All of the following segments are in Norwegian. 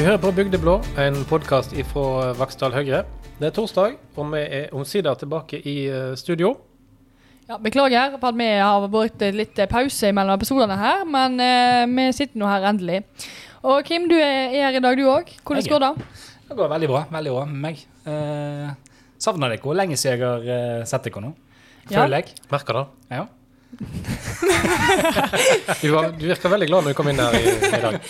Du hører på Bygdeblå, en podkast fra Vaksdal Høyre. Det er torsdag, og vi er omsider tilbake i eh, studio. Ja, beklager for at vi har brukt litt pause mellom episodene her, men eh, vi sitter nå her endelig. Og Kim, du er er her i dag du òg. Hvordan Jeg går det? Det går veldig bra. veldig bra med meg. Eh, savner dere hvor lenge siden jeg har eh, sett dere nå? Ja. Føler jeg. Merker det. Ja. Du, var, du virker veldig glad når du kom inn her i, i dag.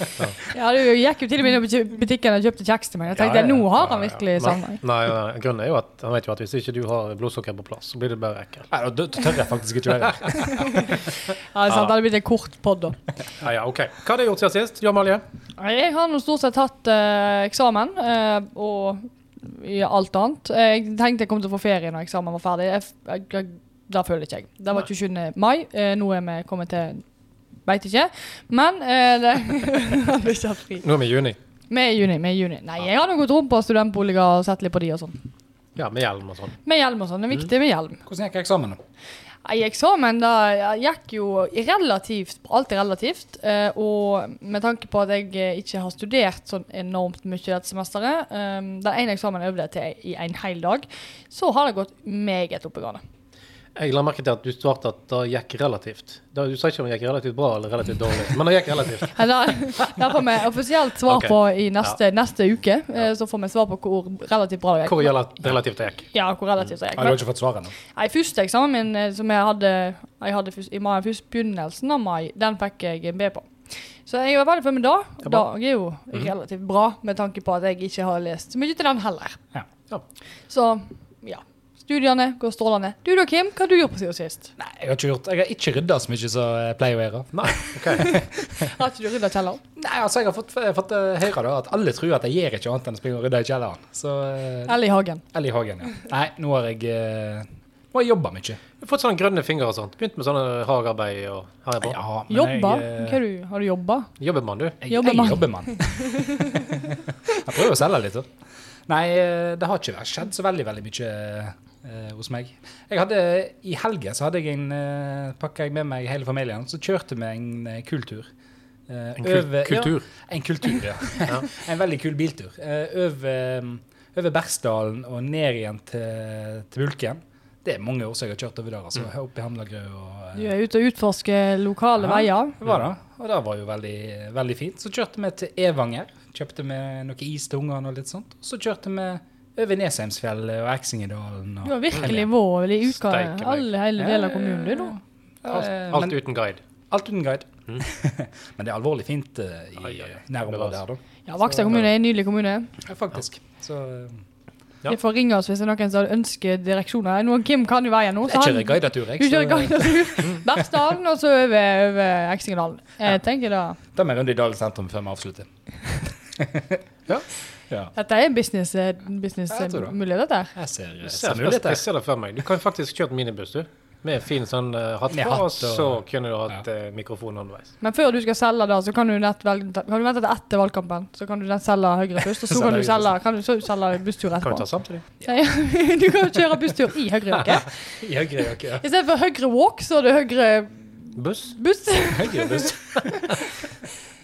Ja. Ja, Du gikk jo til og med inn i butikken og kjøpte kjeks til meg. Jeg tenkte Ja, ja, nå har han ja. virkelig Nei, meg. nei, nei, grunnen er jo at han vet jo at hvis ikke du har blodsukker på plass, så blir det bare ekkel. Nei, da tør jeg faktisk ikke være her. Ja, det er sant, det hadde blitt en kort pod da. Ja, ja, ok. Hva har du gjort siden sist? Jo, Amalie? Jeg har nå stort sett hatt uh, eksamen, uh, og i alt annet. Jeg tenkte jeg kom til å få ferie når eksamen var ferdig. Jeg, jeg, jeg, det føler ikke jeg. Det var 27. mai. Eh, nå er vi kommet til Veit ikke. Men eh, det hadde ikke fri. Nå er vi i juni. Vi er i juni. vi er i juni. Nei, jeg har nå gått rundt på studentboliger og sett litt på de og sånn. Ja, med hjelm og sånn. Med hjelm og sånn. Det er viktig med hjelm. Hvordan gikk eksamen? nå? Nei, eksamen da gikk jo relativt Alt er relativt. eh, og med tanke på at jeg ikke har studert sånn enormt mye dette semesteret, eh, den ene eksamen jeg øvde til i en hel dag, så har det gått meget oppegående. Jeg la merke til at du svarte at det gikk relativt. Da, du sa ikke om det gikk relativt bra eller relativt dårlig, men det gikk relativt. Eller, Det får vi offisielt svar okay. på i neste, neste uke. Ja. Så får vi svar på hvor relativt bra det gikk. Hvor relativt det gikk. Ja, hvor relativt det Ja, gikk. du har ikke fått svaret ennå? Nei, første eksamen min eh, som jeg hadde, jeg hadde først, i mai, først begynnelsen av mai, den fikk jeg en B på. Så jeg var veldig fornøyd med det. Det er. Det er jo relativt bra, med tanke på at jeg ikke har lest så mye til den heller. Ja. Ja. Så ja. Studiene går strålende. Du da, Kim? Hva har du gjort på siden sist? Nei, jeg har ikke gjort Jeg har ikke rydda så mye som jeg pleier å gjøre. Nei, ok. Har ikke du rydda kjelleren? Nei, altså, jeg har fått, jeg har fått eh, høre da, at alle tror at jeg gjør ikke annet enn å springe og rydde i kjelleren. Så, eh, Eller i hagen? eller i hagen, ja. Nei, nå har jeg eh, Nå har jeg jobba mye. Du har fått sånne grønne fingre og sånt. Begynt med sånne hagearbeid og her er bra. Ja, men Jobba? Jeg, Hva er du? Har du jobba? Jobbemann, man, du? Jeg, Jobber jeg man. jeg prøver å selge litt. Så. Nei, det har ikke skjedd så veldig veldig mye eh, hos meg. Jeg hadde, I helgen så hadde jeg en, eh, pakka jeg med meg hele familien, så kjørte vi en eh, kultur. Eh, En kul, over- kultur. Ja, en kultur, ja. Ja. en veldig kul biltur. Eh, over, over Bergsdalen og ned igjen til, til Bulken. Det er mange år siden jeg har kjørt over der. altså, Opp i Hamlagrø og eh, Du er ute og utforsker lokale Ja. veier. det var det. Og det var jo veldig, veldig fint. Så kjørte vi til Evanger. Kjøpte vi noe is til ungene og litt sånt. Så kjørte vi over Nesheimsfjellet og Eksingedalen. Du har virkelig vært i uka alle hele deler av kommunen, du, nå. Alt, Eh, alt men- uten guide. alt uten guide. men det er alvorlig fint uh, i nærområdet her, da. Ja, Vaksdal kommune er en nydelig kommune. Ja, faktisk. Så eh, Ja. Får ringe oss hvis det er noen som ønsker direksjoner. Nå, Kim kan jo veien nå. så jeg kjører guidetur, jeg. Du kjører guidetur. Bergsdalen, og så over, over Eksingedalen. Jeg tenker da Da meg vi runde i Dalen sentrum før vi avslutter. Ja. ja. Dette er businessmuligheter. business Jeg eh, her. Jeg ser, Jeg jeg ser, jeg, ser det for meg. Du kan faktisk kjøre minibuss, du. Med fin sånn uh, hatt på, og så kunne du hatt eh, mikrofon underveis. Men før du skal selge da, så kan du, nett velge, kan du vente til etter valgkampen. Så kan du nett selge Høyre først, og så kan du Selge selge, kan du så selge busstur Kan vi ta etterpå. samtidig? Ja. Du kan kjøre busstur i Høyre-jakke. I høyre jakke, ja. I stedet for Høyre walk, så er det Høyre Buss? buss. Høyre buss.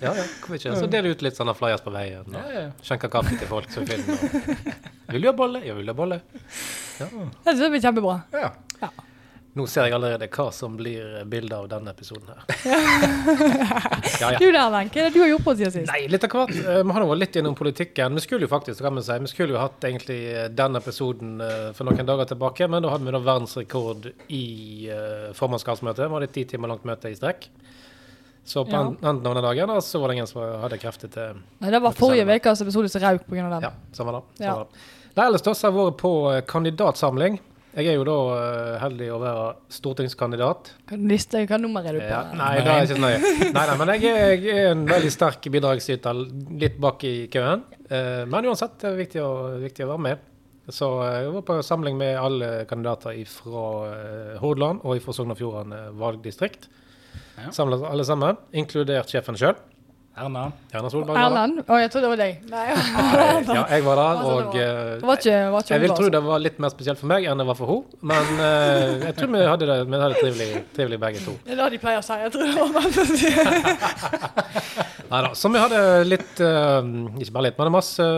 Ja, ja, hvorfor ikke? Så deler ut litt sånne flyers på veien. Ja, ja. skjenker kaffe til folk som finner og... Vil du ha bolle? Ja, vil du ha bolle? Det synes det blir kjempebra. ja. Nå ser jeg allerede hva som blir bildet av denne episoden her. Ja, ja. Du der, Len, hva er det du har gjort på siden sist? Nei, litt av hvert. Eh, Vi har nå vært litt innom politikken. Vi skulle jo faktisk, kan vi si, vi skulle jo hatt egentlig eh, den episoden eh, for noen dager tilbake, men da hadde vi da verdensrekord i formannskapsmøtet. Vi hadde et ti timer langt møte i strekk. Så på Ja. en- enden av den dagen da, så var det ingen som hadde krefter til Nei, det var forrige ukes episode som røk pga. den. Ja, samme. Ja. Samme da. Nei, ellers da så har jeg vært på eh, kandidatsamling. Jeg er jo da eh, heldig å være stortingskandidat. Hva liste, hva nummer er du på? Ja, nei, det er ikke nøye. Nei, nei, men jeg er, jeg er en veldig sterk bidragsyter litt bak i køen. Eh, Men uansett, det er viktig å, viktig å være med. Så jeg var på samling med alle kandidater fra Hordaland og fra Sogn og Fjordane valgdistrikt. Ja. Samla alle sammen, inkludert sjefen sjøl. Erna. Erna Solberg var der. Å, jeg trodde det var deg. Nei, Ja, jeg var der, og det eh, det var ikke, var ikke jeg vil tro det var litt mer spesielt for meg enn det var for henne. Men uh, jeg tror vi hadde det, vi hadde det trivelig, trivelig begge to. Det er det de pleier å si. Jeg tror det var. Nei da. Så vi hadde litt uh, Ikke bare litt, men masse,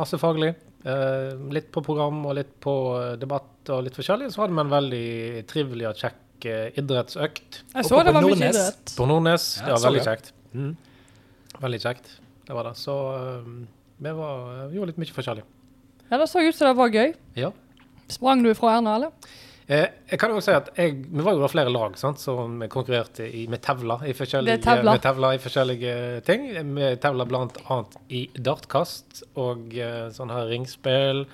masse faglig. Uh, litt på program og litt på debatt og litt forskjellig. Så hadde vi en veldig trivelig og kjekk idrettsøkt Jeg Oppe så det var mye idrett. på Nordnes. Ja, det var veldig kjekt. Mm. Veldig kjekt. Det var det. Så eh, vi var, vi gjorde litt mye forskjellig. Ja, Det så ut som det var gøy. Ja. Sprang du fra Erna, eller? Eh, jeg kan jo også si at jeg, Vi var jo da flere lag sant, som konkurrerte i, med tevler i. Med tevler i forskjellige ting. Vi tevler bl.a. i dartkast og eh, sånn her ringspill.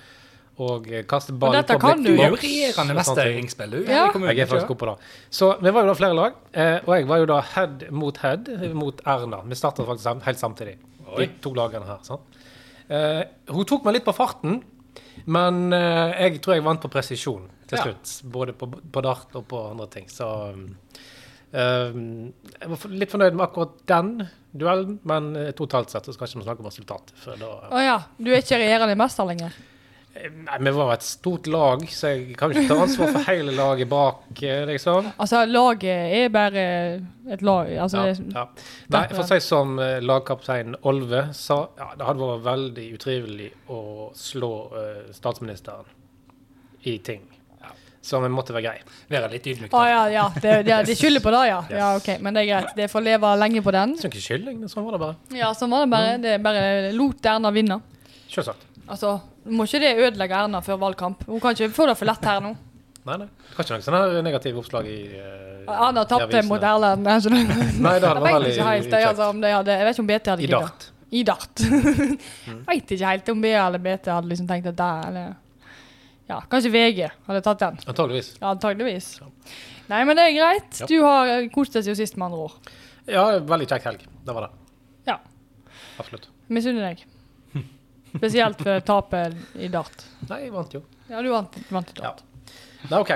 Og eh, kaste ball Og dette på kan du jo regjerende og sånne mester i ting. ringspill, du. Ja. Jeg er faktisk god på det. Så vi var jo da flere lag, eh, og jeg var jo da head mot head mot Erna. Vi starta faktisk helt samtidig, de to lagene her. sant? Eh, hun tok meg litt på farten, men jeg tror jeg vant på presisjon til Ja. slutt. Både på, på dart og på andre ting. Så Um, jeg var litt fornøyd med akkurat den duellen, men totalt sett så skal ikke vi snakke om resultatet. Å oh ja. Du er ikke regjerende mester lenger? Nei, Vi var et stort lag, så jeg kan ikke ta ansvar for hele laget bak, eh, liksom. Altså, laget er bare et lag. Altså, Ja, ja. Nei, for å si som eh, lagkaptein Olve sa, ja, det hadde vært veldig utrivelig å slå uh, statsministeren i ting. Så vi måtte være greie. Være litt ydmyk. Ah, ja, ja. Det, det, de skylder på det, ja. Yes. ja. okay. Men det er greit. Det får leve lenge på den. Det er ikke skylding, sånn var det bare. Ja, sånn var det bare. Det er bare lot Erna vinne. Selvsagt. Altså, må ikke det ødelegge Erna før valgkamp? Hun kan ikke få det for lett her nå. Nei, nei. Det var ikke noen sånne her negative oppslag i uh, Erna tapte mot Erlend. Nei, det hadde vært veldig helt. Jeg, altså, om de hadde, jeg vet ikke om BT hadde I giddet. dart. I dart. Mm. Vet ikke helt om BA eller BT hadde liksom tenkt at det eller Ja, kanskje VG hadde tatt den. Antageligvis. Ja, antageligvis. Nei, men det er greit. Ja. Du har eh, kost deg siden sist, med andre ord. Ja, veldig kjekk helg. Det var det. Ja. Absolutt. Misunner deg. Spesielt for tapet i dart. Nei, jeg vant jo. Ja, du vant, vant i Ja. Det Nei, OK.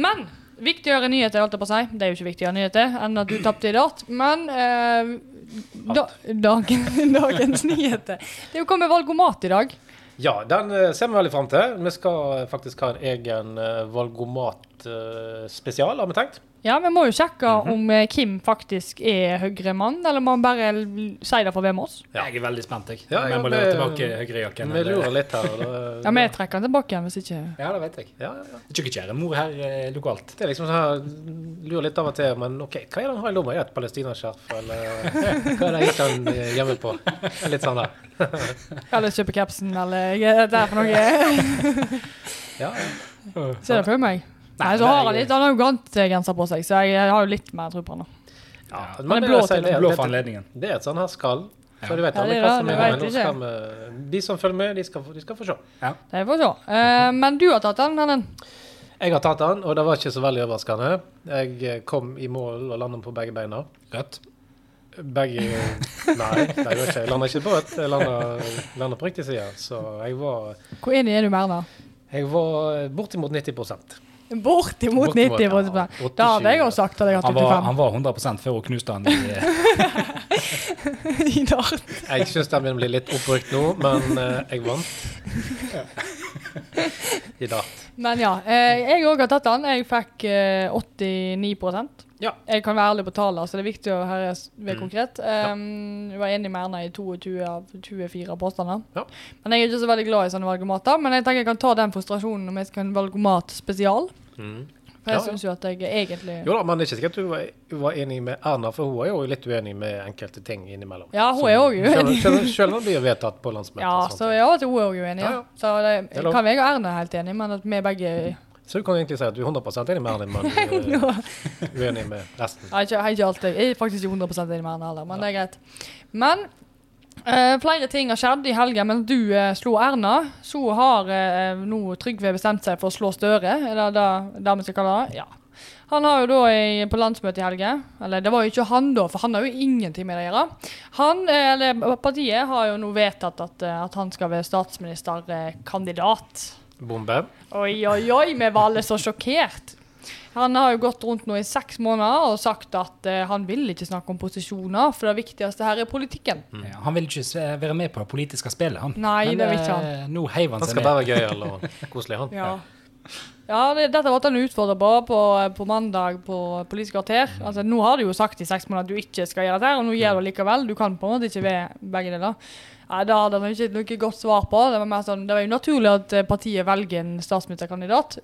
Men viktigere nyheter, holdt jeg på å si. Det er jo ikke viktigere nyheter enn at du tapte i dart. Men eh, da, dagen, dagens nyheter Det er jo kommet valgomat i dag. Ja, den eh, ser vi veldig fram til. Vi skal faktisk ha en egen uh, valgomat-spesial, har vi tenkt. Ja, vi må jo sjekke Mhm. om eh, Kim faktisk er Høyre-mann, eller må han bare si det for hvem av oss? Ja. Jeg er veldig spent, jeg. Ja, ja, jeg må leve tilbake Høyre-jakken. Vi lurer litt her. da- Ja, vi trekker den tilbake igjen hvis ikke Ja, det vet jeg. Ja, ja, ja. kjære mor her eh, lokalt. Det er liksom sånn her, lurer litt av og til, men OK, hva er det han har i lomma? Er det et palestinaskjerf, eller hva er det ikke han eh, gjemmer på? Det er litt sånn der. Eller kjøpe capsen, eller hva er det for noe. Ja, ja. Ser det for meg. Nei, så har han litt, han har jo grantgenser på seg, så jeg, har jo litt mer tro på han. nå. ja. Han er det, blå til Blå for anledningen. det er et sånn her skall. Så du vet Ja, det hva som er. Nå de som følger med, de skal, få- de skal få se. Det får se. Eh, men du har tatt den, Ellen? Jeg har tatt den, og det var ikke så veldig overraskende. Jeg eh, kom i mål og landet på begge beina. Rødt. Begge Nei, det gjorde ikke. Jeg landa ikke på rødt. Jeg landa, landa på riktig side. Så jeg var, Hvor enig er du med Erna? jeg var bortimot 90 Bortimot Bortimot, 90 ja. prosent. Da hadde jeg også sagt at jeg Han hadde var, 85 han var 100 før hun knuste han i eh, i dart. Jeg syns den begynner å bli litt oppbrukt nå, men uh, jeg vant. I dart. Men ja, eh, jeg òg har tatt den. Jeg fikk eh, 89 Ja. Jeg kan være ærlig på tallene, så det er viktig å være s- Mm. konkret. Um, Jeg var enig med Erna i 22 av 24 påstander. Ja. Men jeg er ikke så veldig glad i sånne valgomater. Men jeg tenker jeg kan ta den frustrasjonen om jeg skal ha en valgomat spesial. Mm. For jeg Ja, syns jo at jeg egentlig Jo da, men det er ikke sikkert du var, var enig med Erna, for hun er jo litt uenig med enkelte ting innimellom. Ja, hun er òg uenig. Selv om det blir vedtatt på landsmøtet. Ja, så ja, hun er òg uenig. Ja, Ja. Så det, kan jeg og Erna er helt enige, men at vi begge Så du kan egentlig si at du er 100 enig med Erna, men du er uenig med resten. Er ikke, ikke alltid, jeg er faktisk ikke 100 enig med Erlend heller, men det er greit. Men uh, flere ting har skjedd i helgen. Mens du uh, slo Erna, så har uh, nå Trygve bestemt seg for å slå Støre. Er det det, det vi skal kalle det? Ja. Han har jo da i, på landsmøtet i helga Eller det var jo ikke han, da, for han har jo ingenting med det å gjøre. Han, eller Partiet har jo nå vedtatt at, at han skal være statsministerkandidat. Bombe. Oi, oi, oi, vi var alle så sjokkert. Han har jo gått rundt nå i seks måneder og sagt at uh, han vil ikke snakke om posisjoner, for det viktigste her er politikken. ja, Han vil ikke være med på det politiske spillet, han. Nei, Men det vil ikke eh, nå heiv han Han seg skal bare være gøy og koselig, han. Ja. Ja, det, dette ble han utfordret på, på på mandag på Politisk kvarter. Altså, nå har du jo sagt i seks måneder at du ikke skal gjøre dette, og nå gjør du det likevel. Du kan på en måte ikke ved begge deler. Nei, Det hadde han ikke noe godt svar på. Det var, mer sånn, det var jo naturlig at eh, partiet velger en statsministerkandidat.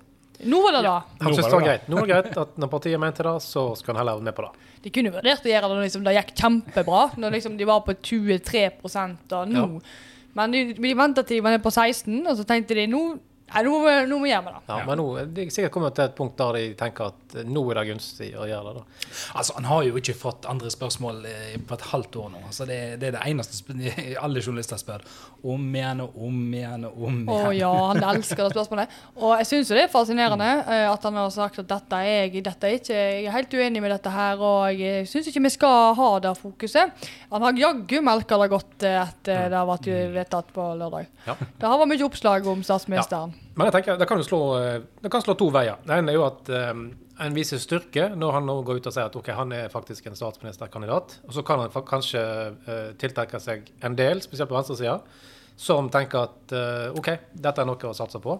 Nå var det da. Han synes syntes det var greit. Nå var det greit at når partiet mente det, så skal han heller være med på det. De kunne vurdert å gjøre det når liksom, det gikk kjempebra, når liksom, de var på 23 da, nå. Men de, de venta til de var nede på 16, og så tenkte de nå, nei, nå, må- nå må vi gjøre det. Ja, Ja. Men nå de er sikkert kommet til et punkt der de tenker at eh, nå er det gunstig å gjøre det. da. Altså, Han har jo ikke fått andre spørsmål eh, på et halvt år nå. Altså, det, det er det eneste alle journalister spør. Om igjen og om igjen og om igjen. Å ja, han elsker det spørsmålet. Og jeg syns jo det er fascinerende eh, at han har sagt at dette er jeg, dette er ikke, jeg er helt uenig med dette her, og jeg syns ikke vi skal ha det fokuset. Han har jaggu melka det godt eh, etter det har vært vedtatt på lørdag. Ja. Det har vært mye oppslag om statsministeren. Men jeg tenker, det kan jo slå, eh, det kan slå to veier. Det ene er jo at eh, en viser styrke når han nå går ut og sier at ok, han er faktisk en statsministerkandidat. Og så kan han kanskje uh, tiltrekke seg en del, spesielt på venstresida, som tenker at uh, OK, dette er noe å satse på.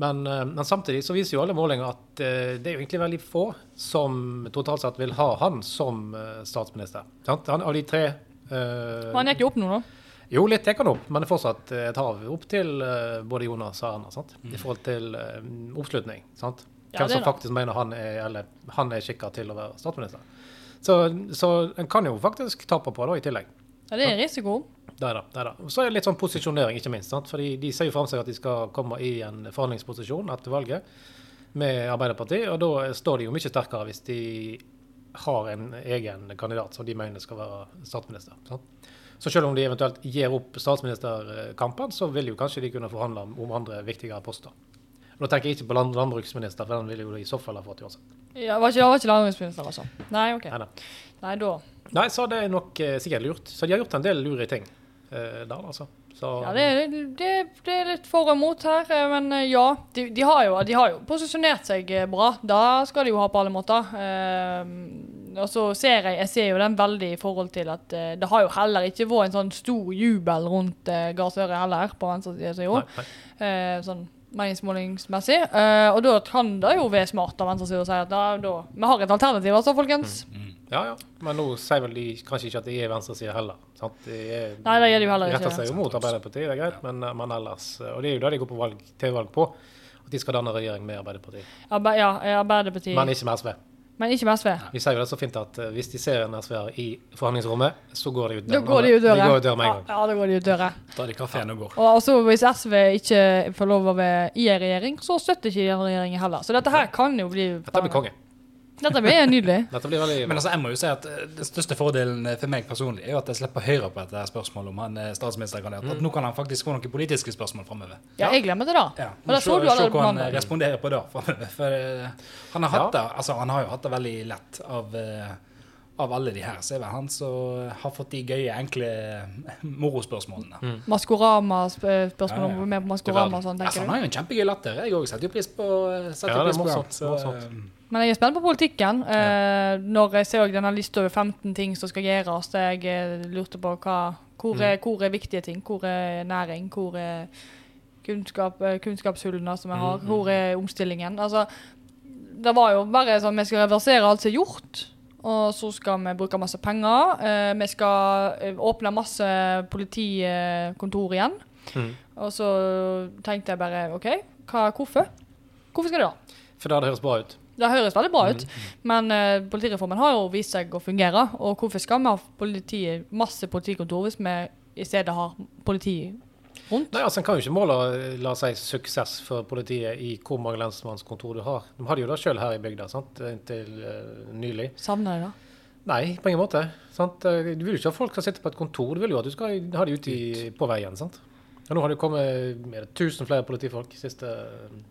Men, uh, men samtidig så viser jo alle målinger at det er jo egentlig veldig få som totalt sett vil ha han som statsminister. Sant? Han, av de tre Men han gikk jo opp nå, da. jo, litt gikk han opp, men det er fortsatt et hav opp til både Jonas og Erna. Sant? I forhold til oppslutning. Sant? Hvem som faktisk mener han er, eller, han er skikka til å være statsminister. Så, så en kan jo faktisk tape på det i tillegg. Ja, det er risiko. Det er det. det, er det. Så er det litt sånn posisjonering, ikke minst. Sant? Fordi de ser jo fram seg at de skal komme i en forhandlingsposisjon etter valget med Arbeiderpartiet, og da står de jo mye sterkere hvis de har en egen kandidat som de mener skal være statsminister. Sant? Så selv om de eventuelt gir opp statsministerkampen, så vil jo kanskje de kunne forhandle om- om andre viktigere poster. Og Da tenker jeg ikke på land landbruksminister, for den ville jo i så fall ha fått uansett. Ja, var ikke, var ikke landbruksminister, altså. Nei, OK. Nei, nei. Nei, da nei, så det er nok eh, sikkert lurt. Så de har gjort en del lure ting eh, der, altså. Så, Ja, det, det, det er litt for og mot her, eh, men eh, ja. De, de, har jo, de har jo posisjonert seg eh, bra. Da skal de jo ha på alle måter. Eh, og så ser jeg, jeg ser jo den veldig i forhold til at eh, det har jo heller ikke vært en sånn stor jubel rundt eh, Gahr Støre heller, på venstresida i år. nei, nei. Eh, sånn meningsmålingsmessig. Uh, og da kan det jo være smart av venstresiden å si at da, da, vi har et alternativ, altså, folkens. Ja, ja. Men nå sier vel de kanskje ikke at de er venstresiden heller. Sant? De er, Nei, det gjør de jo heller ikke. retter seg jo mot Arbeiderpartiet, det er greit, men, men ellers Og det er jo det de går på valg, til valg på. At de skal danne regjering med Arbeiderpartiet. Arbe ja, eh, Arbeiderpartiet. Men, ikke med SV. Ikke med SV. Vi sier jo det så fint at eh, hvis de ser en SV-er i forhandlingsrommet, så går de ut døra. Da går de ut døra. De går ut døra med en gang. Ja, ja, da går de ut døra. Da er det kafeen og går. Og også hvis SV ikke får lov å være i en regjering, så støtter ikke den regjeringen heller. Så dette her kan jo bli Dette blir konge. Dette blir nydelig. Dette blir veldig Men altså, jeg må jo si at eh, Den største fordelen eh, for meg personlig er jo at jeg slipper Høyre på dette spørsmålet om han er statsministerkandidat. At nå kan han faktisk få noen politiske spørsmål framover. Ja, jeg glemmer det da. Ja. Det Se så du allerede på hva han eh, responderer på da. fremover. For eh, han har, hatt Ja. det, altså, han har jo hatt det veldig lett av, eh, av alle de her. Så er det han som har fått de gøye, enkle eh, morospørsmålene. Mm. Maskorama-spørsmål Ja, ja. om med på Maskorama og sånn, Altså, du? han har jo en kjempegøy latter. Jeg òg setter jo pris på, setter Ja, det pris på morsomt, Men jeg er spent på politikken. Eh, når jeg ser denne lista over 15 ting som skal gjøres, så jeg eh, lurte på hva, hvor, er, Mm. hvor er viktige ting. Hvor er næring? Hvor er kunnskap, eh, kunnskapshullene som vi har? Mm, Hvor er omstillingen? Altså, det var jo bare sånn vi skal reversere alt som er gjort. Og så skal vi bruke masse penger. Eh, vi skal åpne masse politikontor igjen. Mm. Og så tenkte jeg bare OK, hva, hvorfor? Hvorfor skal det da? For det hadde høres bra ut. Det høres veldig bra ut, Mm. men uh, politireformen har jo vist seg å fungere. Og hvorfor skal vi ha politiet, masse politikontor hvis vi i stedet har politi rundt? Nei, altså En kan jo ikke måle la oss si, suksess for politiet i hvor mange lensmannskontor du har. De hadde jo det sjøl her i bygda sant? inntil uh, nylig. Savner de det? Nei, på ingen måte. Sant? Eh, Du vil jo ikke ha folk som sitter på et kontor, du vil jo at du skal ha de ute i, på veien. sant? Og nå har det kommet mer enn 1000 flere politifolk siste,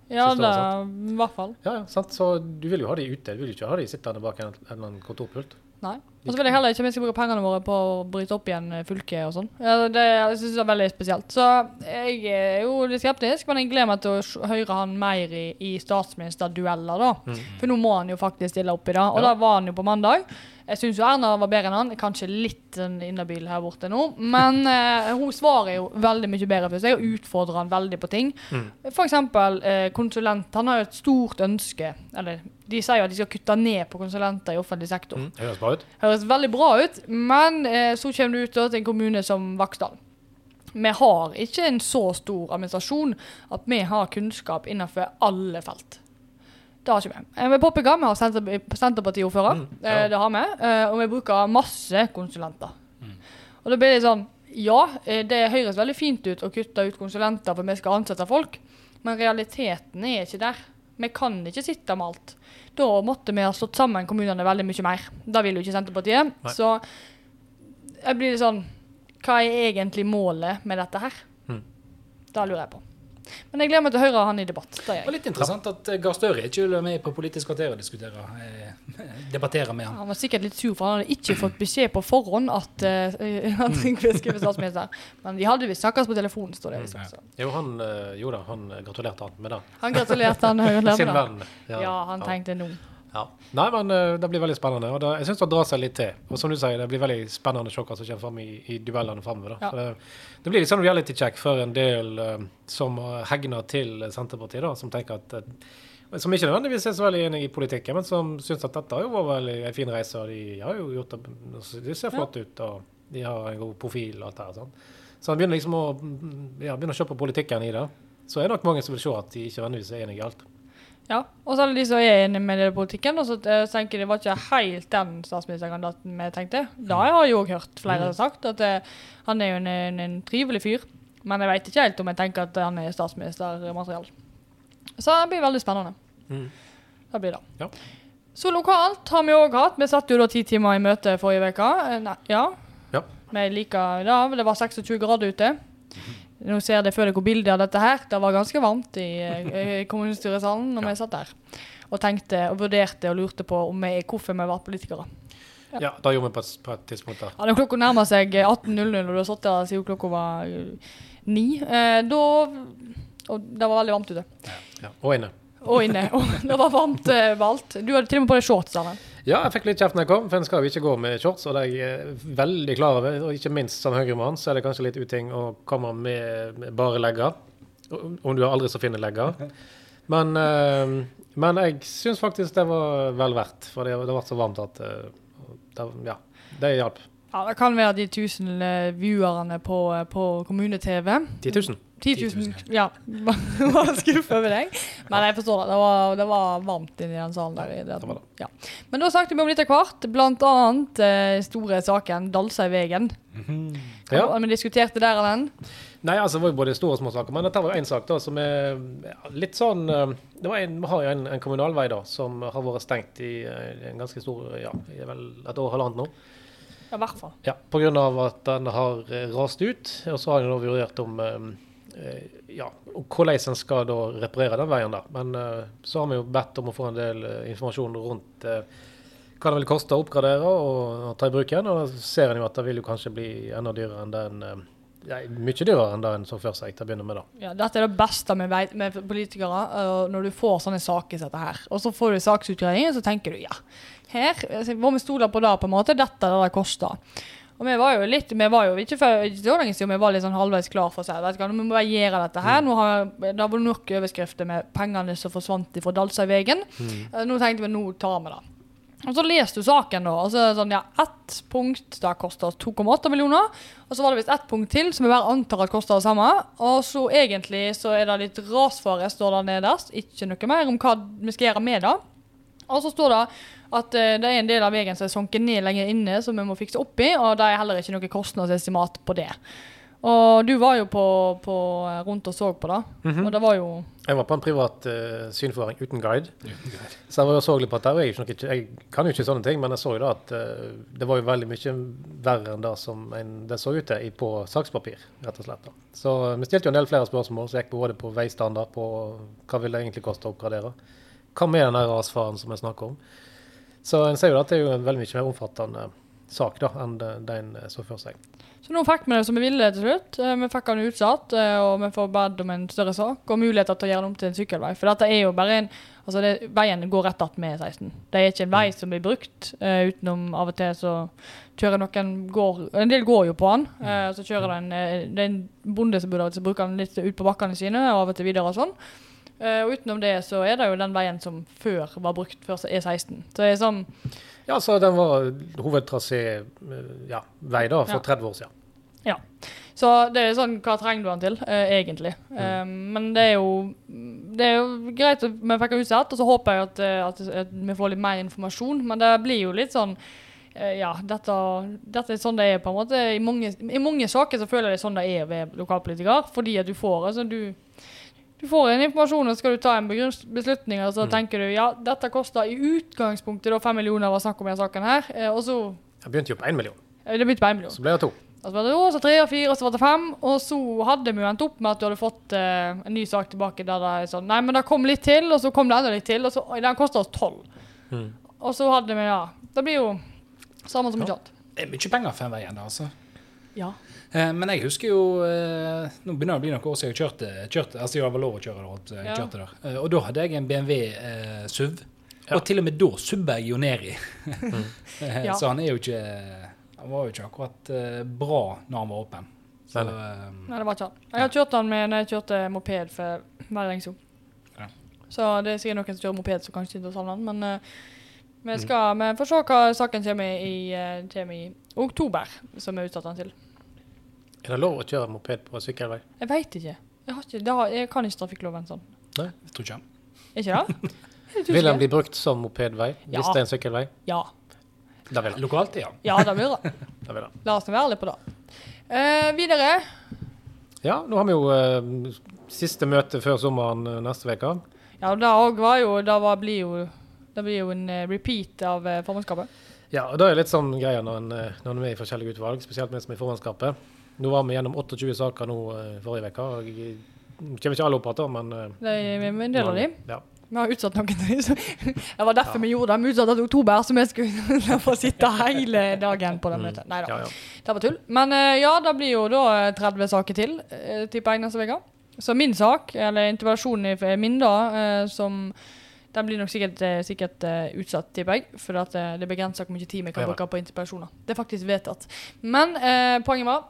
Ja, siste året. sant? i hvert fall. Ja, ja, sant? Så du vil jo ha de ute, du vil jo ikke ha de sittende bak en, en kontorpult. Nei. Og så vil jeg heller ikke at vi skal bruke pengene våre på å bryte opp igjen eh, fylket og sånn. Ja, det jeg synes jeg er veldig spesielt. Så jeg er jo litt skeptisk, men jeg gleder meg til å høre han mer i, i statsministerdueller, da. Mm. For nå må han jo faktisk stille opp i det. Og Ja. da var han jo på mandag. Jeg syns jo Erna var bedre enn han. Kanskje litt inhabil her borte nå. Men eh, hun svarer jo veldig mye bedre for seg og utfordrer han veldig på ting. Mm. For eksempel eh, konsulent. Han har jo et stort ønske Eller de sier jo at de skal kutte ned på konsulenter i offentlig sektor. Mm. Høres bra ut. Høres veldig bra ut, men eh, så kommer du ut til en kommune som Vaksdal. Vi har ikke en så stor administrasjon at vi har kunnskap innenfor alle felt. Det har ikke vi. Eh, Vi påpeker, vi har Senterparti-ordfører. Mm, ja. eh, Det har vi. eh, Og vi bruker masse konsulenter. Mm. Og da blir det sånn Ja, eh, det høres veldig fint ut å kutte ut konsulenter for vi skal ansette folk, men realiteten er ikke der. Vi kan ikke sitte med alt. Da måtte vi ha slått sammen kommunene veldig mye mer. Det vil jo ikke Senterpartiet. Nei. Så jeg blir litt sånn Hva er egentlig målet med dette her? Mm. Det lurer jeg på. Men jeg gleder meg til å høre han i debatt. Det var litt interessant at eh, Gahr Støre ikke vil være med på Politisk kvarter og diskutere. Eh, debattere med han. Han var sikkert litt sur, for han hadde ikke fått beskjed på forhånd at, at Trygve skulle skrive statsminister. Men de hadde visst snakkes på telefonen, står det. Liksom. Så. Jo, han, eh, jo da, han gratulerte han med det. Han gratulerte han Høyre Sin venn. Ja, han tenkte nå. Ja. Nei, men eh, det blir veldig spennende. Og det, jeg syns det drar seg litt til. Og som du sier, det blir veldig spennende sjokk som kommer fram i, i duellene framover. Ja. Det, det blir litt sånn reality check for en del uh, som uh, hegner til Senterpartiet, da, som tenker at uh, som ikke nødvendigvis er så veldig enig i politikken, men som syns at dette har jo vært veldig en fin reise, og de har jo gjort det altså, De ser flott ut, og de har en god profil og alt det. Sånn. Så han begynner liksom å, ja, begynner å se på politikken i det. Så er det nok mange som vil se at de ikke nødvendigvis er enig i alt. Ja, og så er det de som er enig med det i politikken, og så eh, tenker jeg det var ikke helt den statsministerkandidaten vi tenkte. Da har jeg også hørt flere har sagt at eh, han er jo en, en, en trivelig fyr, men jeg vet ikke helt om jeg tenker at han er statsministermateriell. Så det blir veldig spennende. Mm. Det blir det. Ja. Så lokalt har vi òg hatt. Vi satt jo da ti timer i møte forrige uke. Eh, Nei, ja. Ja. Vi liker det. Det var 26 grader ute. Nå ser dere før dere bildet av dette her. Det var ganske varmt i i kommunestyresalen når vi satt der. Og tenkte og vurderte og lurte på om vi, hvorfor vi var politikere. Ja. Ja, det gjorde vi på et, på et tidspunkt der. Ja, når klokka nærmer seg 18.00, og du har sittet der siden klokka var eh, ni, eh, da Og det var veldig varmt ute. Ja. Og inne. Og inne. Og det var varmt valgt. Du hadde til og med på deg shorts, Anne. Ja, jeg fikk litt kjeft når jeg kom, for en skal jo ikke gå med shorts, og det er jeg eh, veldig klar over. Og ikke minst som høyremann, så er det kanskje litt uting å komme med, med bare legger. Om du har aldri så fine legger. Men, eh, men jeg syns faktisk det var vel verdt, for det, det ble så varmt at eh, det, Ja, det hjalp. Ja, Det kan være de 1000 eh, viewerne på, eh, på kommune-TV. 10 000. 10 000. Ja. Var skuffa over deg. Men jeg forstår det. Det var, det var varmt inni den salen der. i Det. Det var det. Ja. Men da snakket vi om litt av hvert. Blant annet eh, store saken Dalseivegen. Ja. Og Vi diskuterte der den. Nei, altså det var jo både store og små saker, men dette var jo én sak da som er litt sånn eh, Det var en, Vi har jo en, en kommunalvei da som har vært stengt i en ganske stor Ja, vel et år og halvannet nå. Ja, i hvert fall. Ja, Pga. at den har eh, rast ut. Og så har da vurdert om eh, eh, ja, hvordan en skal da reparere den veien. der. Men så har vi jo bedt om å få en del informasjon rundt hva det vil koste å oppgradere og, ta i bruk igjen. Og da ser en jo at det vil jo kanskje bli enda dyrere enn den ja, Mye dyrere enn det en så for seg til å begynne med. da. Ja, dette er det beste vi vet med politikere, eh, når du får sånne saker som dette her. Og så får du saksutredningen, så tenker du ja, her altså, må vi stole på det, på en måte. Dette er det det koster. Og vi var jo litt, vi var jo ikke for ikke så lenge siden, vi var litt sånn halvveis klar for å si vet du hva, må vi bare gjøre dette her. Nå har, det var nok overskrifter med pengene som forsvant fra Dalsøyvegen. Mm. Nå tenkte vi nå tar vi det. Og så leste du saken, da. Og så er det sånn, ja, ett punkt det koster 2,8 millioner. Og så var det visst ett punkt til som jeg bare antar at koster det samme. Og så egentlig så er det litt rasfare, står det nederst. Ikke noe mer om hva vi skal gjøre med det. Og så står det at eh, det er en del av veien som er sunket ned lenger inne, som vi må fikse opp i. Og det er heller ikke noe kostnadsestimat på det. Og du var jo på, på eh, rundt og så på det. Mhm. Og det var jo Jeg var på en privat uh, synforvaring uten guide. Så jeg var jo så litt på at det og jeg, ikke, jeg kan jo ikke sånne ting, men jeg så jo da at uh, det var jo veldig mye verre enn det som en, det så ut til på sakspapir, rett og slett. da. Så vi stilte jo en del flere spørsmål som gikk både på veistandard, på hva vil det egentlig koste å oppgradere. Hva med den rasfaren som jeg snakker om? Så en ser jo at det er jo en veldig mye mer omfattende sak da, enn det det en så for seg. Så nå fikk vi det som vi ville til slutt. Eh, Vi fikk den utsatt, eh, og vi får bedt om en større sak og muligheter til å gjøre den om til en sykkelvei. For dette er jo bare en Altså, det, veien går rett att med E16. Det er ikke en vei som blir brukt, uh, utenom av og til så kjører noen går, En del går jo på den. Uh, så kjører den uh, Det er en bonde som burde som bruker den litt ut på bakkene sine, og av og til videre og sånn. Og utenom det så er det jo den veien som før var brukt før E16. Så det er sånn Ja, så den var hovedtrasé ja, vei da, for Ja. 30 år siden. Så det er sånn, hva trenger du den til, eh, egentlig? Eh, men det er jo det er jo greit at vi fikk utsatt, og så håper jeg at, eh, at, at vi får litt mer informasjon. Men det blir jo litt sånn eh, Ja, dette, dette er sånn det er på en måte. I mange, I mange saker så føler jeg det er sånn det er ved lokalpolitiker. Fordi at du får altså du du får en informasjon, og skal du ta en beslutning, og så Mm. tenker du ja, dette koster i utgangspunktet da fem millioner var snakk om i denne saken her, eh, og så Det begynte jo på 1 million, Det begynte på én million. så ble det to. Og så var det to, så tre og fire, og så var det fem. Og så hadde vi jo endt opp med at du hadde fått eh, en ny sak tilbake der det er sånn Nei, men det kom litt til, og så kom det enda litt til, og så Oi, den kosta oss tolv. Mm. Og så hadde vi, ja Det blir jo samme som Ja. mye. Det er mye penger for en vei ennå, altså. Ja. Eh, Men jeg husker jo eh, Nå begynner det å bli noen år siden jeg kjørte, kjørte altså jeg var lov å kjøre der. at jeg Ja. kjørte der. Eh, Og da hadde jeg en BMW eh, SUV. Ja. Og til og med da subber jeg jo ned i. Eh, Så han er jo ikke Han var jo ikke akkurat eh, bra når han var åpen. Så, Nei, eh, Nei, det var ikke han. Jeg har kjørt han med når jeg kjørte moped for veldig lenge siden. Ja. Så det er sikkert noen som kjører moped som kanskje ikke savner han, men eh, Mm. vi skal vi får se hva saken kommer i, kommer i oktober, som vi har utsatt han til. Er det lov å kjøre moped på sykkelvei? Jeg veit ikke. Jeg, har ikke det har, jeg kan ikke trafikkloven sånn. Nei, jeg tror ikke. Er ikke det? Er Vil den bli brukt som mopedvei hvis Ja. det er en sykkelvei? Ja. Det vil. Lokalt, ja. Ja, det blir det. Det vil den. La oss være ærlige på det. Eh, videre. Ja, nå har vi jo eh, siste møte før sommeren eh, neste uke. Ja, det òg var jo Det var, blir jo Det blir jo en eh, repeat av eh, formannskapet. Ja, og det er litt sånn greia når en, eh, når en er med i forskjellige utvalg, spesielt vi som er i formannskapet. Nå var vi gjennom 28 saker nå forrige uke. kommer ikke alle opp igjen, men Det er en del av dem. Ja. Vi har utsatt noen. Det var derfor vi gjorde det. Vi utsatte oktober, så vi skulle få sitte hele dagen på det Mm. møtet. Nei da, Ja, ja. det var tull. Men eh, ja, det blir jo da eh, 30 saker til, uh, tipper jeg, neste uke. Så min sak, eller interpellasjonen er min, da, eh, som Den blir nok sikkert, eh, sikkert eh, utsatt, tipper jeg. For at, eh, det er begrensa hvor mye tid vi kan bruke på interpellasjoner. Det er faktisk vedtatt. Men eh, poenget var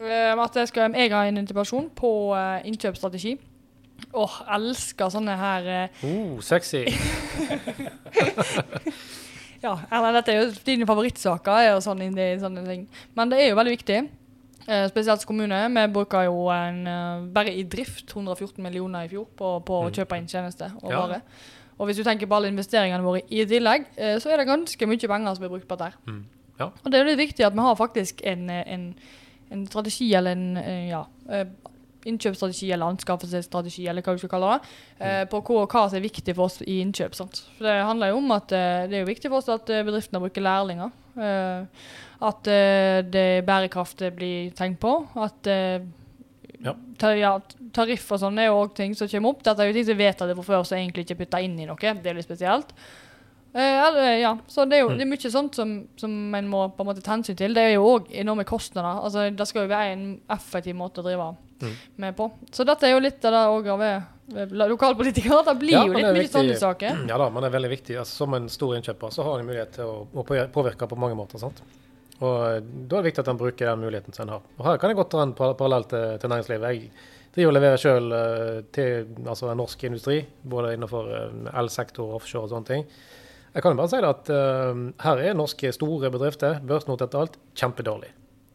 eh, at jeg, skal, jeg har en interpellasjon på eh, innkjøpsstrategi. Åh, elsker sånne her uh, Oh, sexy. Ja, eller dette er jo dine favorittsaker er jo sånne, sånne ting. Men det er jo veldig viktig. Uh, spesielt kommune. Vi bruker jo en, uh, bare i drift 114 millioner i fjor på, på å Mm. kjøpe inn tjenester og Ja. varer. Og hvis du tenker på alle investeringene våre i tillegg, uh, så er det ganske mye penger som blir brukt på dette. Mm. Ja. Og det er jo litt viktig at vi har faktisk en, en, en strategi eller en ja, innkjøpsstrategi eller anskaffelsesstrategi eller hva du skal kalle det, eh, på hva, hva som er viktig for oss i innkjøp. Sant? For det handler jo om at eh, det er viktig for oss at eh, bedriftene bruker lærlinger. eh, at eh, det bærekraft blir tenkt på. At eh, Ja. Tar, ja, tariff og sånn er jo òg ting som kommer opp. Dette er jo ting som vet at det fra før, som egentlig ikke putta inn i noe. Det er litt spesielt. Eh, ja, så det er jo Mm. det er mye sånt som, som en må på en måte ta hensyn til. Det er jo òg enorme kostnader. Altså, det skal jo være en effektiv måte å drive Mm. med på. Så dette er jo litt av det òg av ved lokalpolitikere. Det blir Ja, jo litt mye viktig. sånne saker. Ja da, men det er veldig viktig. Altså, som en stor innkjøper så har en mulighet til å, å påvirke på mange måter. sant? Og eh, Da er det viktig at en bruker den muligheten som en har. Og Her kan jeg godt dra en parallell til, til næringslivet. Jeg driver og leverer sjøl til altså, en norsk industri, både innenfor eh, elsektor, offshore og sånne ting. Jeg kan jo bare si det at uh, her er norske store bedrifter, børsnotert alt, kjempedårlig.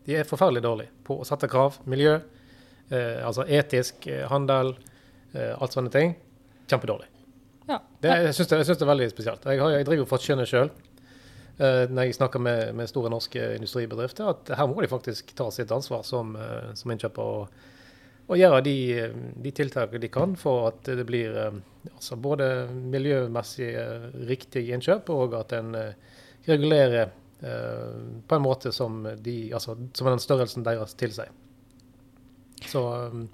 De er forferdelig dårlige på å sette krav. Miljø, eh, altså etisk, eh, handel, eh, alt sånne ting. Kjempedårlig. Ja. Det, jeg syns det, det er veldig spesielt. Jeg, har, jeg driver jo for å skjønne sjøl, når jeg snakker med, med store norske industribedrifter, at her må de faktisk ta sitt ansvar som, eh, som innkjøper og, og gjøre de, eh, de tiltakene de kan for at det blir eh, altså både miljømessig eh, riktig innkjøp, og at en eh, regulerer eh, på en måte som, de, altså, som den størrelsen deres tilsier. Så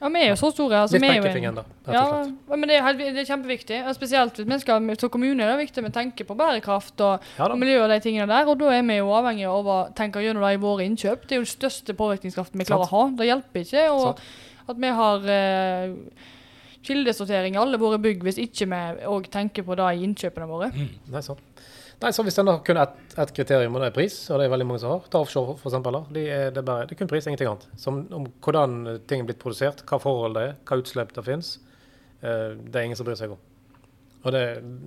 Ja, vi er jo så store. Altså, Litt er en- da. Ja, men det er, det er kjempeviktig. Spesielt hvis vi skal som kommune er det viktig vi tenker på bærekraft og, Ja og miljø og de tingene der. Og da er vi jo avhengig av å tenke gjennom det i våre innkjøp. Det er jo den største påvirkningskraften vi klarer å ha. Det hjelper ikke og at vi har eh, kildesortering i alle våre bygg hvis ikke vi òg tenker på det i innkjøpene våre. Nei, sant. Nei, så Hvis en har kun ett et kriterium, og det er pris, og det er veldig mange som har, ta offshore f.eks. De er, det, er bare, det er kun pris, ingenting annet. Som, om hvordan ting er blitt produsert, hva forhold det er, hva utslipp det finnes. Eh, det er ingen som bryr seg om. Og det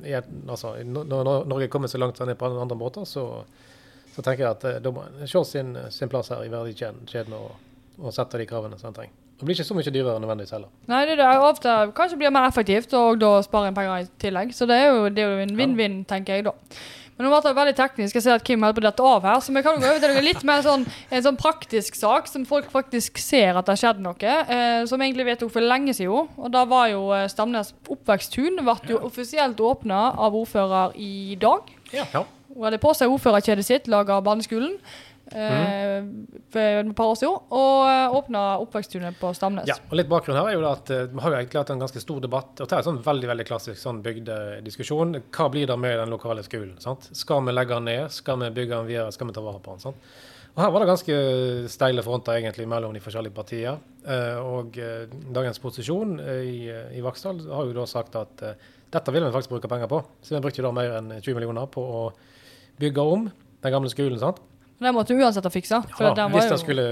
jeg, altså, når Norge kommer så langt ned på andre måter, så, så tenker jeg at eh, da må en se sin, sin plass her i verdikjeden og, og sette de kravene som en trenger. Det blir ikke så mye dyrere nødvendigvis heller. Nei, det er ofte kanskje blir mer effektivt, og da sparer en penger i tillegg. Så det er jo, det er jo en vinn-vinn, tenker jeg da. Men nå ble det veldig teknisk. Jeg ser at Kim holder på å dette av her, så vi kan jo gå over til noe litt mer sånn, en sånn praktisk sak, som folk faktisk ser at det har skjedd noe, eh, som egentlig vedtok for lenge siden. Og da var jo eh, Stamnes oppveksttun ble jo offisielt åpna av ordfører i dag. Ja. Hun hadde på seg ordførerkjedet sitt, laga av barneskolen. Eh, for et par år siden, og eh, åpna oppveksttunet på Stamnes. Ja, og litt bakgrunn her er jo at eh, Vi har jo egentlig hatt en ganske stor debatt. og Det er en sånn veldig veldig klassisk sånn bygdediskusjon. Hva blir det med den lokale skolen? sant? Skal vi legge den ned? Skal vi bygge den videre? Skal vi ta vare på den? sant? Og Her var det ganske steile fronter egentlig mellom de forskjellige partier. Eh, og dagens posisjon i, i Vaksdal har jo da sagt at dette vil vi faktisk bruke penger på. Så vi brukte jo da mer enn 20 millioner på å bygge om den gamle skolen. sant? Den måtte du uansett ha fiksa. Ja, hvis jo, skulle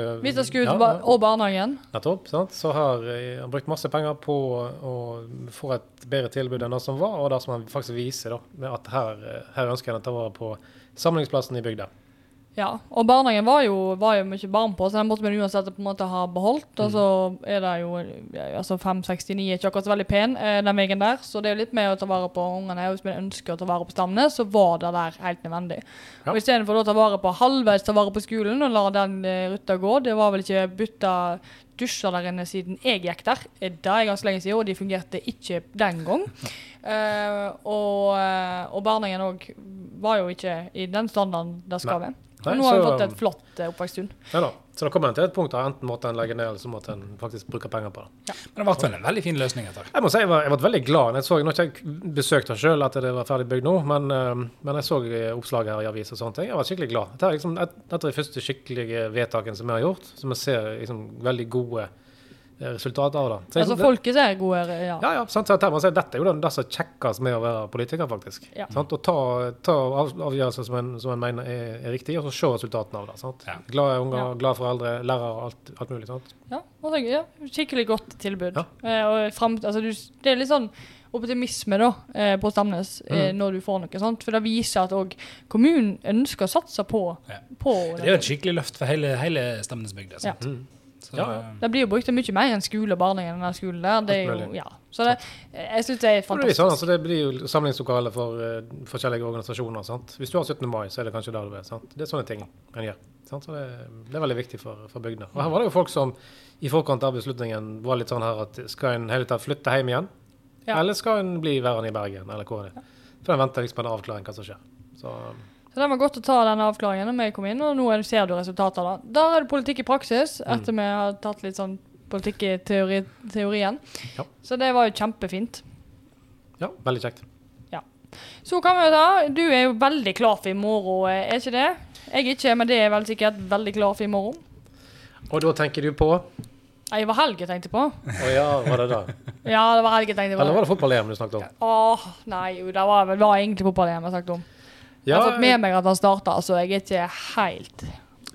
skulle ut ba- ja. og barnehagen. Nettopp. sant? Så har eh, han brukt masse penger på å få et bedre tilbud enn det som var, og det som han faktisk viser, da, med at her, eh, her ønsker han å ta vare på samlingsplassen i bygda. Ja, og barnehagen var jo, var jo mye barn på, så den måtte vi uansett på en måte ha beholdt. Mm. Og så er det jo altså 569 er ikke akkurat så veldig pen, eh, den veien der. Så det er jo litt med å ta vare på ungene. Og hvis vi ønsker å ta vare på stammene, så var det der helt nødvendig. Ja. Og istedenfor å ta vare på halvveis ta vare på skolen og la den eh, ruta gå, det var vel ikke bytta dusjer der inne siden jeg gikk der. Det er ganske lenge siden, og de fungerte ikke den gang. Uh, og, og barnehagen òg var jo ikke i den standarden det skal være. Nei, nå har vi fått et flott eh, oppveksttun. Ja, da. Så da kommer en til et punkt der enten måtte en legge ned, eller så måtte en faktisk bruke penger på det. Men det ble vel en veldig fin løsning etter. Jeg må si jeg var, jeg var veldig glad. Jeg så, nå har ikke jeg besøkt det sjøl etter det var ferdig bygd nå, men, eh, men jeg så eh, oppslaget her i avis og sånne ting. Jeg var skikkelig glad. Dette er liksom et, et av de første skikkelige vedtakene som vi har gjort, som vi ser liksom veldig gode eh, resultater av. det. Så Altså folket er gode ja. Ja, ja, sant? Så dette, må jeg si, dette er jo det, det som kjekkest med å være politiker, faktisk. Ja. Sant? Å ta, ta avgjørelser som en, som en mener er, er riktig, og så se resultatene av det. Sant? Ja. Glade unger, Ja. glade foreldre, lærere, alt, alt mulig. Sant? Ja, og det, ja, skikkelig godt tilbud. Ja. Eh, og frem, altså, du, det er litt sånn optimisme da, eh, på Stamnes eh, Mm. når du får noe sånt. For det viser at òg kommunen ønsker å satse på, Ja. på Det er jo et skikkelig løft for hele, hele Stamnesbygda. sant? Mm. Så, Ja, ja. Det blir jo brukt mye mer enn skole og barnehage enn den skolen der. Det er jo, ja. Så det, jeg syns det er fantastisk. det, blir sånn, altså, det blir jo samlingslokale for uh, forskjellige organisasjoner. Sant? Hvis du har 17. mai, så er det kanskje der du er. Sant? Det er sånne ting en gjør. Sant? Så det, det er veldig viktig for, for bygdene. Og her var det jo folk som i forkant av beslutningen var litt sånn her at skal en hele tatt flytte hjem igjen? Ja. Eller skal en bli værende i Bergen, eller hvor er det? For en venter liksom på en avklaring hva som skjer. Så Så det var godt å ta den avklaringen når vi kom inn, og nå er- ser du det. Der er det politikk i praksis, Mm. etter vi har tatt litt sånn politikk i teori, teorien. Ja. Så det var jo kjempefint. ja, veldig kjekt. Så kan vi jo ta Du er jo veldig klar for i morgen, er ikke det? Jeg er ikke, men det er vel sikkert veldig klar for i morgen. Og da tenker du på Nei, det var helg jeg tenkte på. ja, var det det? Ja, det var helg jeg tenkte på. Eller var det fotball-EM du snakket om? Åh, nei, jo, det var, det var egentlig fotball jeg snakket om. Jeg har fått med meg at han starta, så jeg er ikke helt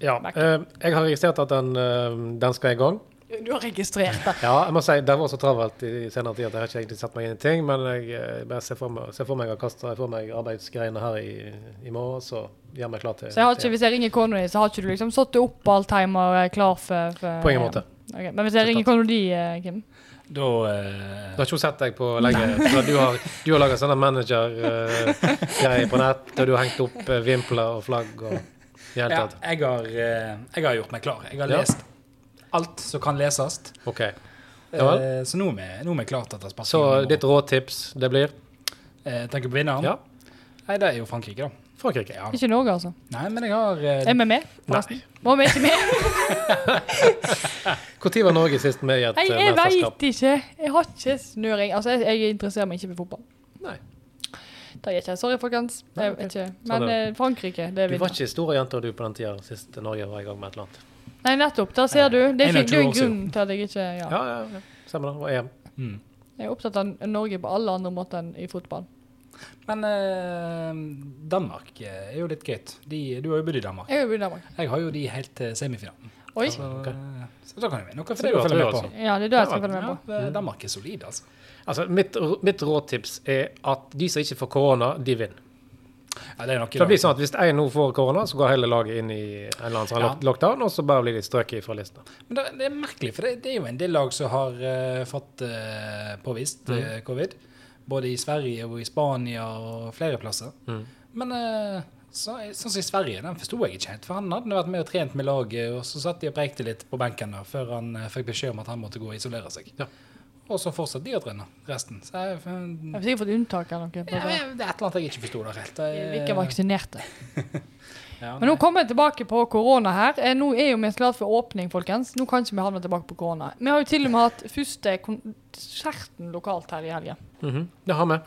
ja. Eh, jeg har registrert at den, eh, den skal i gang. Du har registrert det. Ja, jeg må si det var så travelt i senere tid at jeg har ikke egentlig satt meg inn i ting, men jeg eh, bare ser for meg, ser for meg å kaste for meg arbeidsgreiene her i, i morgen, så gjør meg klar til Så jeg har ikke, hvis jeg ringer kona di, så har ikke du liksom satt opp alt hjemme og er klar for, for På ingen måte. Okay. Men hvis jeg ringer eh, Kim Da uh... Du har ikke sett deg på lenge. så Du har, du har laga sånne manager-greier på nett, og du har hengt opp uh, vimpler og flagg og i hele ja, tatt. jeg, har, eh, jeg har gjort meg klar. Jeg har Ja. lest alt som kan leses. Okay. Ja. Eh, så nå er vi, klare til å ta Så sparking. ditt råtips, det blir Jeg Tenker på vinneren? Ja. Nei, det er jo Frankrike, da. Frankrike. Ja. Ikke Norge, altså. Nei, men jeg har eh, Er vi med? forresten? Var vi ikke med? Når var Norge sist med i et Nei, eh, jeg mesterskap? veit ikke. Jeg har ikke snøring. Altså, jeg, jeg interesserer meg ikke for fotball. Nei. Det gjør jeg ikke. Sorry, folkens. Nei, Jeg ok. vet ikke. Sånn Men er det. eh, Frankrike, det Du var ikke store jenter du på den tida sist Norge var i gang med et eller annet? Nei, nettopp. Der ser du. Det er, ikke, det er en år siden. grunn til at jeg ikke ja. Ja, ja, ja. Stemmer det. Og EM. mm. Jeg er opptatt av Norge på alle andre måter enn i fotball. Men eh, Danmark eh, er jo litt gøy. De, du har jo bodd i Danmark. Jeg har, jo i Danmark. Jeg har jo de helt til semifinalen. Oi. Så, Ok. eh, så da kan jeg vinne noe Så for du deg å følge med på. altså? Ja, det er det jeg skal følge med på. Ja, eh, Danmark er solid, altså. Altså, mitt, mitt rådtips er at de som ikke får korona, de vinner. Ja, det er nok det blir sånn at Hvis én nå får korona, så går hele laget inn i en eller annen sånn Ja. lock- lockdown, og så bare blir de strøket fra lista. Men det, det er merkelig, for det, det er jo en del lag som har uh, fått uh, påvist Mm. covid. covid. Både i Sverige og i Spania og flere plasser. Mm. Men eh, så, sånn som i Sverige, den forsto jeg ikke helt. For han hadde vært med og trent med laget, og så satt de og preikte litt på benken da, før han eh, fikk beskjed om at han måtte gå og isolere seg. Ja. Og så fortsatte de å trene resten. Så jeg, Jeg har sikkert fått unntak eller noe. ja, det. det er et eller annet jeg ikke forsto der helt. Vi er ikke vaksinerte. Ja, Men nå kommer jeg tilbake på korona her. Eh, Nå er jo vi klare for åpning, folkens. Nå kan ikke vi havne tilbake på korona. Vi har jo til og med hatt første konserten lokalt her i helgen. Mhm. Det har vi.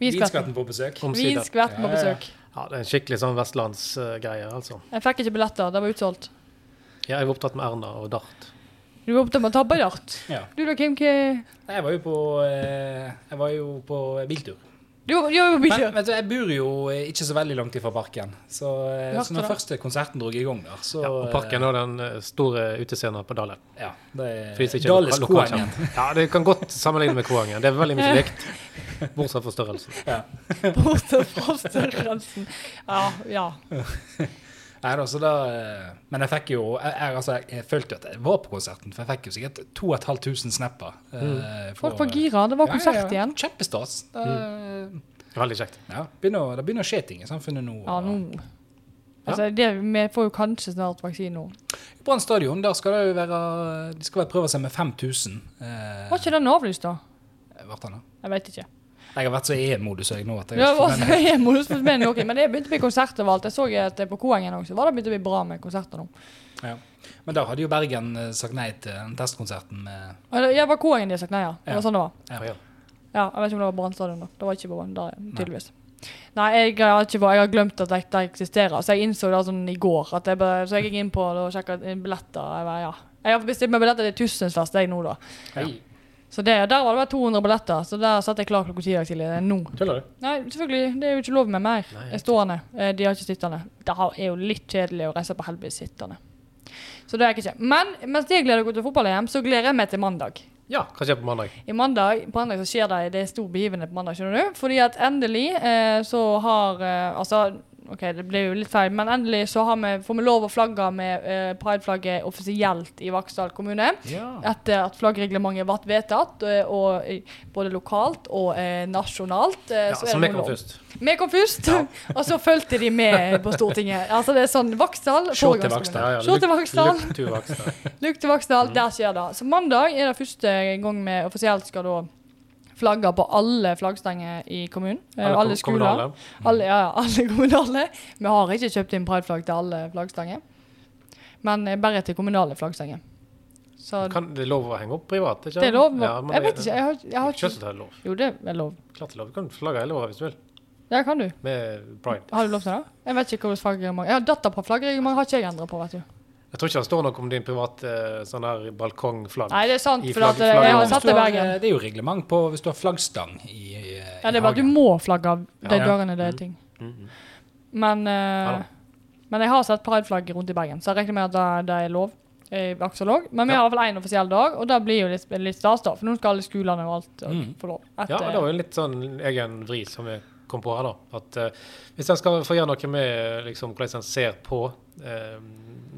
Vinskvetten. På besøk. Vinskvetten på besøk. Ja, det er en skikkelig sånn vestlandsgreie, altså. Jeg fikk ikke billetter, det var utsolgt. Ja, jeg var opptatt med Erna og Dart. Du var opptatt med å tabbe dart. Ja. Du da, Kim? hva- Nei, Jeg var jo på, eh, jeg var jo på biltur. Du jo, jo Men vet du, jeg bor jo eh, ikke så veldig langt ifra parken. Så, eh, så når første konserten dro i gang der, så Ja, og parken og den eh, store utescenen på Dale. Ja, det er Dales loka- Ja, det kan godt sammenligne med Koangen. Det er veldig mye likt, bortsett fra størrelsen. Ja. Bortsett fra størrelsen. Ja, ja. Nei, da, da, eh, men jeg fikk jo jeg, jeg, altså, jeg følte jo at jeg var på konserten, for jeg fikk jo sikkert 2500 snapper. Mm. Mm. Folk var gira. Det var konsert igjen. Kjempestas. Det, Veldig kjekt. ja, begynner, det begynner å skje ting i samfunnet nå. Ja, nå Altså, det, Vi får jo kanskje snart vaksine nå. Brann stadion, der skal det jo være De skal vel prøve seg med 5000. Eh, Var ikke den avlyst, da? Ble den da? Jeg vet ikke. Jeg har vært så jeg nå at jeg ikke var så noe, men det begynte å bli konserter overalt. Jeg så at det på Koengen også var det begynt å bli bra med konserter nå. Ja. Men da hadde jo Bergen eh, sagt nei til den testkonserten med Ja, var Koengen de sagt nei, ja. Det var sånn det var. Ja. Ja, ja. Ja, jeg vet ikke om det var Brann stadion da. Det var ikke på Brann der, tydeligvis. Nei, jeg har, ikke, jeg har glemt at det, det eksisterer. Så jeg innså det sånn i går. At jeg bare, så jeg gikk inn på det og sjekka billetter. Jeg, bare, ja. jeg har bestilt meg billetter til Tusenfest jeg nå, da. Hei. Så det, der var det bare 200 billetter. Så der satt jeg klar klokka ti i dag tidlig. Nå. Tuller du? Nei, selvfølgelig. Det er jo ikke lov med mer. Nei, Jeg er stående. Eh, De har ikke sittende. Det er jo litt kjedelig å reise på helvete sittende. Så det er jeg ikke. Men mens jeg gleder meg til fotball-EM, så gleder jeg meg til mandag. Ja, hva skjer på mandag? I mandag, På mandag så skjer det det er stor begivenhet på mandag, skjønner du. Fordi at endelig eh, så har eh, Altså, OK, det ble jo litt feil, men endelig så har vi, får vi lov å flagge med eh, prideflagget offisielt i Vaksdal kommune. Ja. Etter at flaggreglementet ble vedtatt, og, og, eh, både lokalt og eh, nasjonalt. eh, ja så så vi kom lov. først. Vi kom først, og så fulgte de med på Stortinget. Altså det er sånn Vaksdal Se til. Vaksdal. Ja, ja. Til Vaksdal. Look to Vaksdal. Lukk til Vaksdal, der skjer det. Så mandag er det første gang vi offisielt skal da flagge på alle flaggstenger i kommunen. Eh, Alle Alle, skoler. kommunale. Alle, ja, ja, alle kommunale. Vi har ikke kjøpt inn prideflagg til alle flaggstenger, men eh, bare til kommunale flaggstenger. Så Kan det er lov å henge opp privat? Ikke? det er lov. Ja, jeg vet ikke. Jeg har, jeg har Ikke ikke så det er lov. Jo, det er lov. Klart det er lov. Du kan flagge hele året hvis du vil. Ja, kan du. Med pride. Har du lov til det? Jeg vet ikke hvordan flaggreglement Jeg har datter på flaggreglement, har ikke jeg endret på, vet du. Jeg tror ikke det står noe om din private eh, sånn her balkongflagg. Nei, det er sant, for for at, flagg- eh, jeg har satt det i Bergen. Det er jo reglement på hvis du har flaggstang i, i, Ja, det er bare at du må flagge av de Ja. dagene det er Mm. ting. Mhm. Men, uh, Ja men jeg har sett prideflagg rundt i Bergen, så jeg regner med at det, det er lov. i Vaksdal. Men vi Ja. har fall én offisiell dag, og det blir jo litt, litt stas, da. For nå skal alle skolene og alt eh, Mm. få lov. Ja, Etter- det var jo litt sånn egen vri som vi kom på her, da. At uh, hvis en skal få gjøre noe med liksom, hvordan en ser på eh,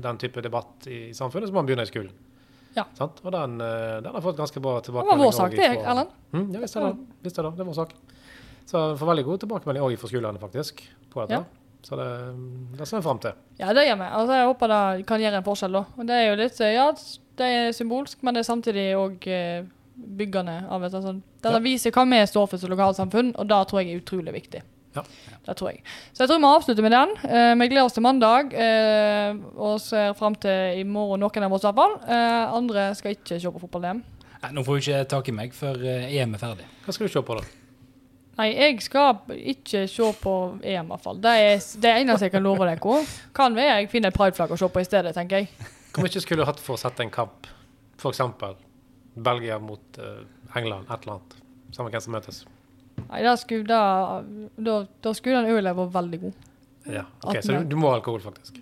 den type debatt i samfunnet, så må man begynne i skolen. Ja. Sant? Og den, eh, den har fått ganske bra tilbakemelding. det var vår sak, det, Erlend. Mm, ja, visst er det. Visst er det. Det er vår sak. Så vi får veldig god tilbakemelding òg fra skolene, faktisk. på dette. Ja. Så det, det ser vi fram til. Ja, det gjør vi. Altså, jeg håper det kan gjøre en forskjell, da. Og det er jo litt eh, Ja, det er symbolsk, men det er samtidig òg eh, byggende av et sånt. Det Ja. viser hva vi står for som lokalsamfunn, og det tror jeg er utrolig viktig. Ja. Det tror jeg. Så jeg tror vi avslutter med den. Eh, vi gleder oss til mandag eh, og ser fram til i morgen, noen av oss i hvert fall. Eh, andre skal ikke se på fotball-DM. Nå får du ikke tak i meg før EM er ferdig. Hva skal du se på, da? Nei, jeg skal ikke se på EM, i hvert fall. Det er det eneste jeg kan love dere. Kan være jeg finner et prideflagg å se på i stedet, tenker jeg. Hvor mye skulle du hatt for å sette en kamp? F.eks. Belgia mot uh, England, et eller annet. Samme hvem som møtes. Nei, da skulle, da, da, da skulle den ølen vært veldig god. Ja, ok, Så du, du må ha alkohol, faktisk.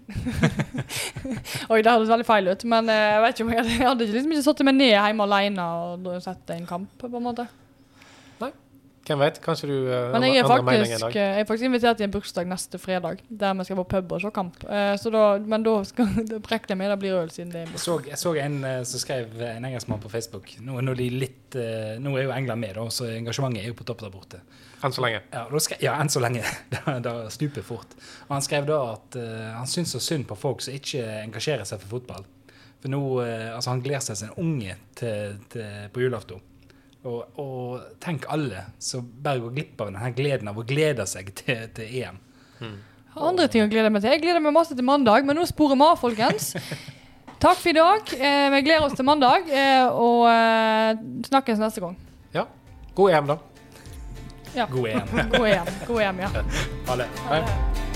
Oi, det høres veldig feil ut, men eh, jeg vet ikke om jeg jeg hadde liksom ikke satt meg ned hjemme alene og sett en kamp, på en måte. Hvem vet? Kanskje du uh, Men jeg er, faktisk, dag. eh, jeg er faktisk invitert i en bursdag neste fredag, der vi skal på pub og se kamp. Uh, så da, men da skal da regner jeg meg, det blir øl, siden det er Jeg så, jeg så en uh, som skrev, en engelskmann på Facebook Nå, nå, er de litt, nå er jo England med, da, så engasjementet er jo på topp der borte. Enn så lenge. Ja, da skrev, ja enn så lenge. Det det stuper fort. Og han skrev da at han syns så synd på folk som ikke engasjerer seg for fotball. For nå, altså Han gleder seg som en unge til, til, på julaften. Og, og tenk alle som bare går glipp av denne gleden av å glede seg til, til E EM. Har andre ting å glede meg til. Jeg gleder meg masse til mandag, men nå sporer vi av, folkens. Takk for i dag. Eh, vi gleder oss til mandag, eh, og eh, snakkes neste gang. Ja. God EM, da. Ja. God EM. God EM. God EM, ja. Ha det. Hei. Ha det.